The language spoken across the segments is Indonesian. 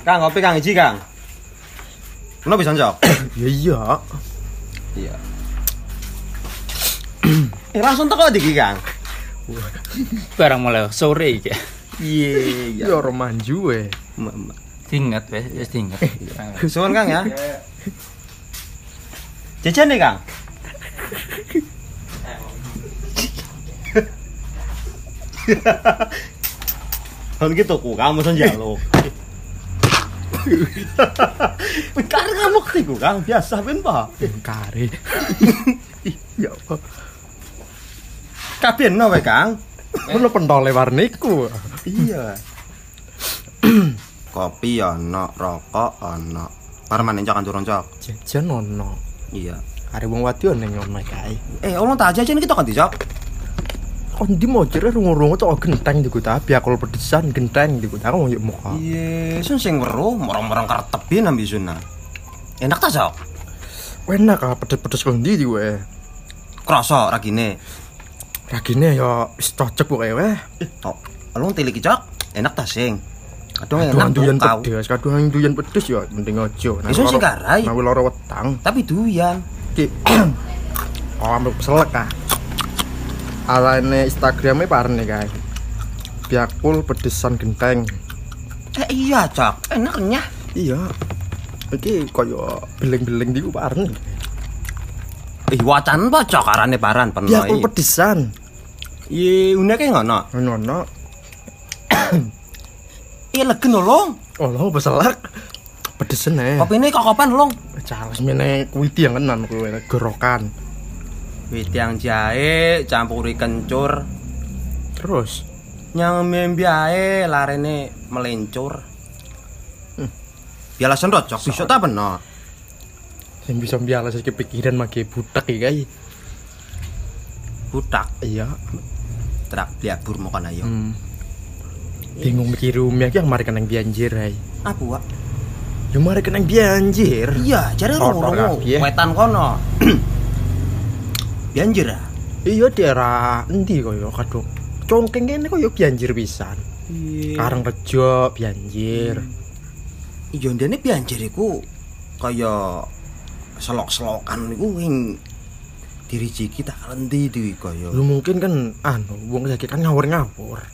Kang, kopi Kang iji Kang. Ono bisa njok? Ya iya. Iya. eh langsung teko iki Kang. Barang mulai sore iki. Iya, Ya ora manju eh. Mak, mak. Dinget wes, wis dinget. Suwun Kang ya. Jajan nih Kang. Kan gitu ku kamu sen jaluk. Kan kamu ketiku Kang biasa ben Pak. Kare. Ya apa? Kabeh no Kang. Ono pentole warniku. Iya. Kopi ono, rokok ono. Parman encok ancur encok. Jajan ono. Iya. Are wong wadon ning ngono kae. Eh, ono tak jajan kita kan dicok. Kon di mau jere rungu-rungu tok genteng diku ta biakul pedesan genteng diku ta mau yuk muka. Iya, sun sing weruh morong-morong karo tebi nambi zona. Enak ta, Cok? Enak ah pedes-pedes kok ndi diku eh. Krasa ragine. Ragine ya wis cocok pokoke weh. Tok, alung tilik Cok. Enak ta sing? Aduh enak duyan pedes, kadung duyan pedes ya mending aja. Iso sing garai. Nawi lara wetang. Tapi duyan. Ki. Oh, ambil selek ah. Alane Instagramnya parne kae. Biakul pedesan genteng. Eh iya, Cok. Enak kenyah. Iya. Iki kaya beleng-beleng diku parne. Eh, wacan apa, Cok? Arane paran peno Biakul pedesan. Iya, uneke ngono. Ngono. Iya legen lho. Oh, lo beselak. Pedesen eh. Kopine kok kapan, Long? Charles mene kuwi yang kenan kuwi gorokan. Witiang jahe campuri kencur. Terus Nyang membi ae larene melencur. Ya lasen rocok bisa ta beno. sing bisa bialas iki pikiran make butek iki kae. Budak Iya. trak liabur mau kan ayo. Hmm. Bingung mikir rumah iki yang mari kenang bianjir ae. Apa wa? Ya mari kenang bianjir. Iya, ngono. kabeh. Wetan kono. Banjir ah. Iya daerah endi kaya kadung. Congkeng kene kaya bianjir pisan. Iya. Karang Rejo bianjir. Iya ndene banjir iku kaya selok-selokan niku wing dirijiki tak kalendi iki kaya. Lu mungkin kan anu wong saiki kan ngawur-ngawur.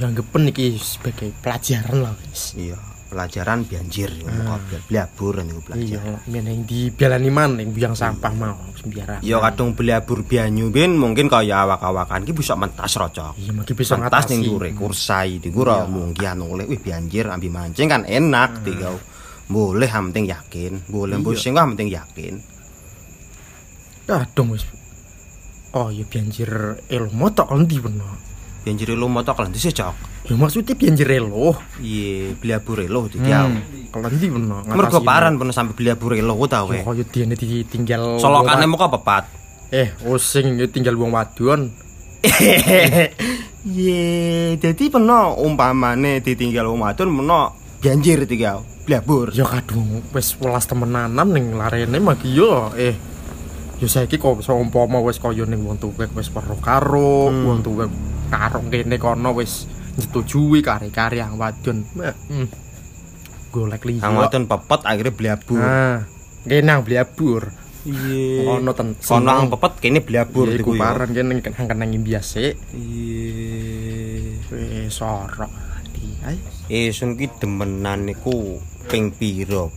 Yang gepen iki sebagai pelajaran lah wis. Iya, pelajaran banjir Ah. kok blabur niku Iya, pelajaran. men yang di bialani man yang buang sampah mau sembiara. Iya kadung blabur banyu ben mungkin kaya awak-awakan ki bisa mentas rocok. Iya, mungkin bisa Mentas ning dure kursai di gura mungkin oleh wih banjir ambi mancing kan enak tiga. Boleh yang penting yakin, boleh Iya. pusing yang penting yakin. Kadung wis. Oh, iya banjir elo motok kan di bener. Banjir lu motok lan dhisik cok. Ya maksudnya banjir elo. Iya, blabur elo dikiau. Kalau di bener. Mergo paran pun sampai blabur elo ta we. Oh, ya dia ditinggal. Solokane muka pepat. Eh, osing ya tinggal wong wadon. Ye, jadi peno umpamane ditinggal wong wadon peno banjir tiga blabur. Ya kadung wis welas temenanan ning larene magi yo eh ya saiki kok iso umpama wis kaya ning wong tuwek wis weruh karo Hmm. wong tuwek karung kene kono wis nyetujui kare-kare yang wadon. Hmm. Golek liya. Kang wadon pepet akhirnya blabur. Nah, kene ang blabur. Iya. Ono ten. Kono ang pepet kene blabur Iya, iku diku paran kene kan kenang biasa. Iya. Wis sorok. Di ae. Eh sun ki demenan niku ping pira.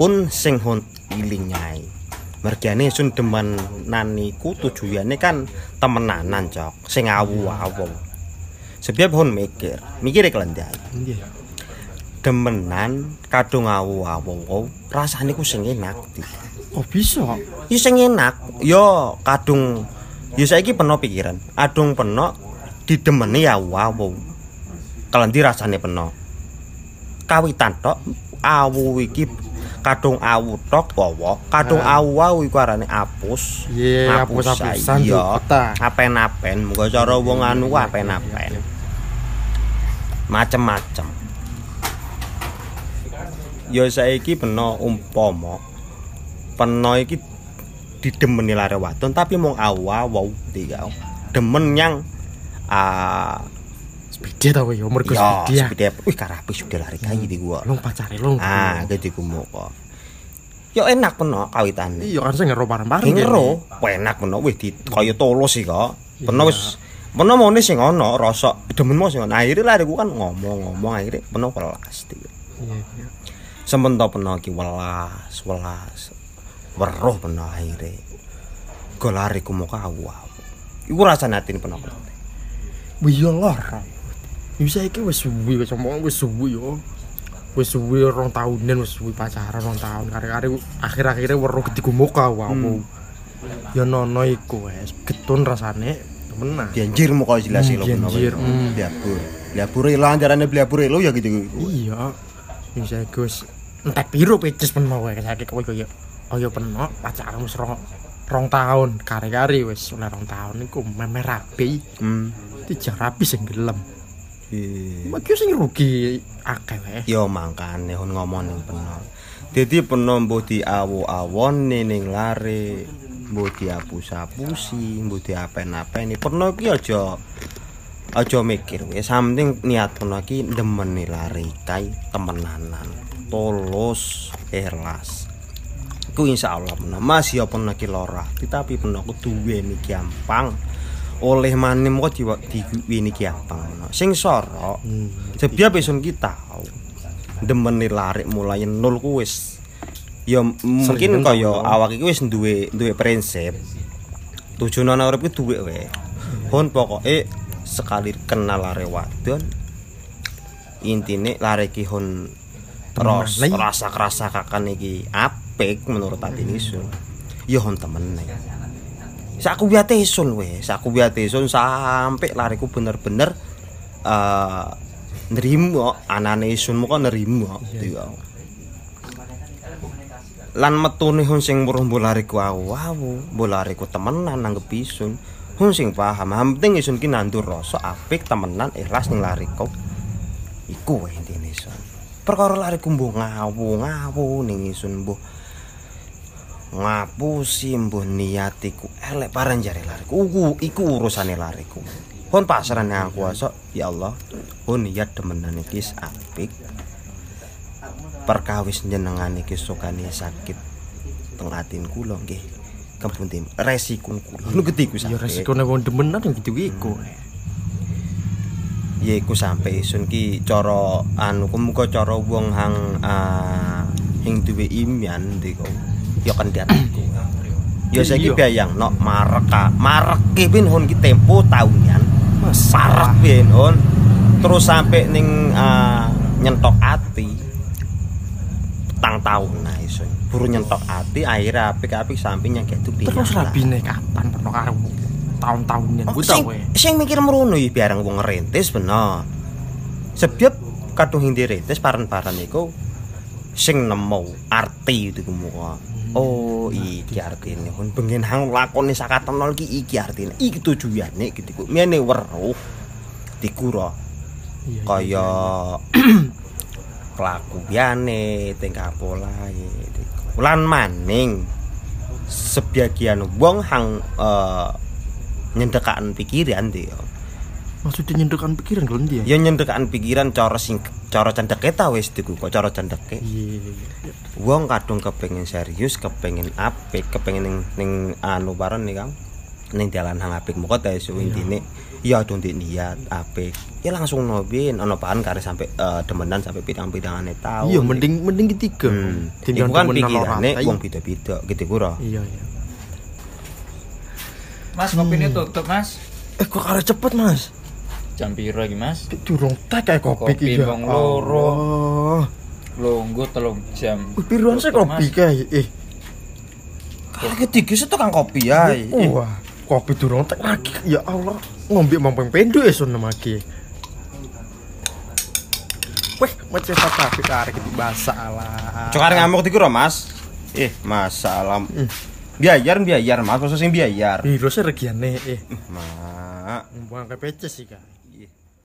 Pun sing hon iling nyai. Mergane sun demenan niku tujuane kan temenanan, Cok. Sing awu-awu. Sebab hon mikir, mikir kelendai. Iya. Demenan kadung awu-awu, rasane ku sing enak. Oh bisa. Ya sing enak, ya kadung ya saiki peno pikiran. Adung peno didemeni ya awu. Kalendi rasane peno. Kawitan tok awu iki kadung awu tok bawa, kadung awu-awu iku arane apus. Iya, apus-apusan Iya, dipeta. apen-apen, muga cara wong anu ku apen-apen. Macem-macem. Ya saiki peno umpama peno iki didemeni lare wadon tapi mung awu-awu tiga. Demen yang ah sepide ta kowe yo mergo Ya, sepide. ya. sepeda. Wih, karape sudah lari kayu di gua. Long pacare long. Ah, gitu kumu kok. Yo enak peno kawitane. Iya kan sing ngero ngero, Wah, enak peno wih di kaya tolos sih kok. Peno wis peno mone sing ana rasa demenmu sing ana. Akhire lari ku kan ngomong-ngomong akhire peno welas. Iya, iya. Sempento peno ki welas, welas. Weruh peno akhire. Go lari ku muka awak. Iku rasane atine peno. Wih yo lara. Bisa iki wis suwi wis omong wis suwi yo. Wis suwi rong tahunan wis suwi pacaran rong tahun. Kare-kare akhir-akhirnya weruh gediku muka wow. Ya nono iku wis getun rasane temenan. Janjir mu kok jelas Hmm, lho peno. janjir, hmm. Liabur. Liabur lah antarane liabur lo ya gitu. Iya. Bisa wis entek piro pecis peno wae saiki kowe kaya oh ya peno pacaran wis rong rong tahun kare-kare wis oleh rong tahun iku memer rapi. Hmm. Rapi sing gelem. Iya. Yo sing rugi akeh wae. Yo mangkane hon ngomong ning peno. Dadi peno mbuh diawu-awone ning lare, mbuh diapus-apusi, mbuh diapen-apeni. Peno ki aja aja mikir wis samting niat peno ki ndemeni lare kai temenanan. Tulus, ikhlas. Ku insyaallah peno Mas ya peno ki lara, tapi peno ku duweni gampang. Oleh manim kok diwa- diweni gampang. peno. Sing soro Sebab pesun kita demeni larik mulai nol ku wis. Ya mungkin kaya tau. awak iki wis duwe duwe prinsip. Tujuan urip ku duwe wae hon pokoke sekali kenal lare wadon intine lare iki hon ros, Temenan. rasa kerasa kakan iki apik menurut ati nisun ya hon temen Saku biate isun we, saku biate isun sampai lariku bener-bener eh nerimo anane isunmu kok nerimo iya. Lan metune hun sing muruh bolariku awu, bolariku temenan nanggep isun. Hun sing paham, yang penting isun ki nandur rasa apik temenan ikhlas ning lariku. Iku wae intine isun. Perkara lariku mbuh ngawu, ngawu ning isun mbuh ngapusi mbuh niatiku elek parang jare lariku. Iku iku urusane lariku. Pun pasrahne aku asok ya Allah. Pun niat demenan iki apik. Perkawis jenengan iki sukane sakit teng atin kula nggih. Kepunti resikun kula nu getiku Ya sakit resikone wong demenan yang gitu iku. ya iku sampe isun ki cara anu muga cara wong hang ah, hing duwe imyan ndiko ya kan diatiku ya saiki Iya. bayang no marek ki pin hon ki tempo tahunan Mas parek pin hon terus sampe ning ah, nyentok ati. Petang tahun nah isun buru nyentok ati akhirnya apik-apik sampe nyangke itu terus rabine kapan pernah karo tahun-tahunnya Oh, ku sing, mikir merono ya biarang wong ngerintis bener. Sebab kadung hindi rintis paran-paran iku sing nemu arti itu kumuka. Oh, iki artine. Pun pengen hang lakoni sakatan nol ki iki artine. Iki tujuane gitu ku. Mene weruh dikura Iya, kaya kelakuane tingkah polae lan maning sebagian wong hang eh, nyendekaan pikiran dia Maksudnya nyendekan pikiran kalau dia. ya nyendekaan pikiran cara sing cara cendeke ta wis diku kok cara cendeke Iya. iya. wong kadung kepengen serius kepengen apik kepengen ning ning anu bareng nih Kang ning dalan hang apik muka ta iso intine ya di niat apik ya langsung nobin ono paan kare sampai eh, demenan sampai pidang-pidangane tau Iya, mending mending ketiga. hmm. Iku kan pikirane wong beda-beda gitu kura Iya, iya. Mas kopinya tutup mas Eh kok kare cepet, Mas? Jam piro iki mas Durung tak kayak kopi Kopi iki ya. wong loro. Lungguh telung jam piruan sih kopi kayak eh. kali ketiga itu tukang kopi ya Wah, kopi durung tak lagi. Ya Allah, ngombe mampeng pendo ya sun lagi. Weh, macam apa tapi kare iki masalah. Cokar ngamuk di kura mas Eh masalah Biayar biayar mas Masa sing biayar Biro sih regiane eh. Mak Buang ke peces sih kan.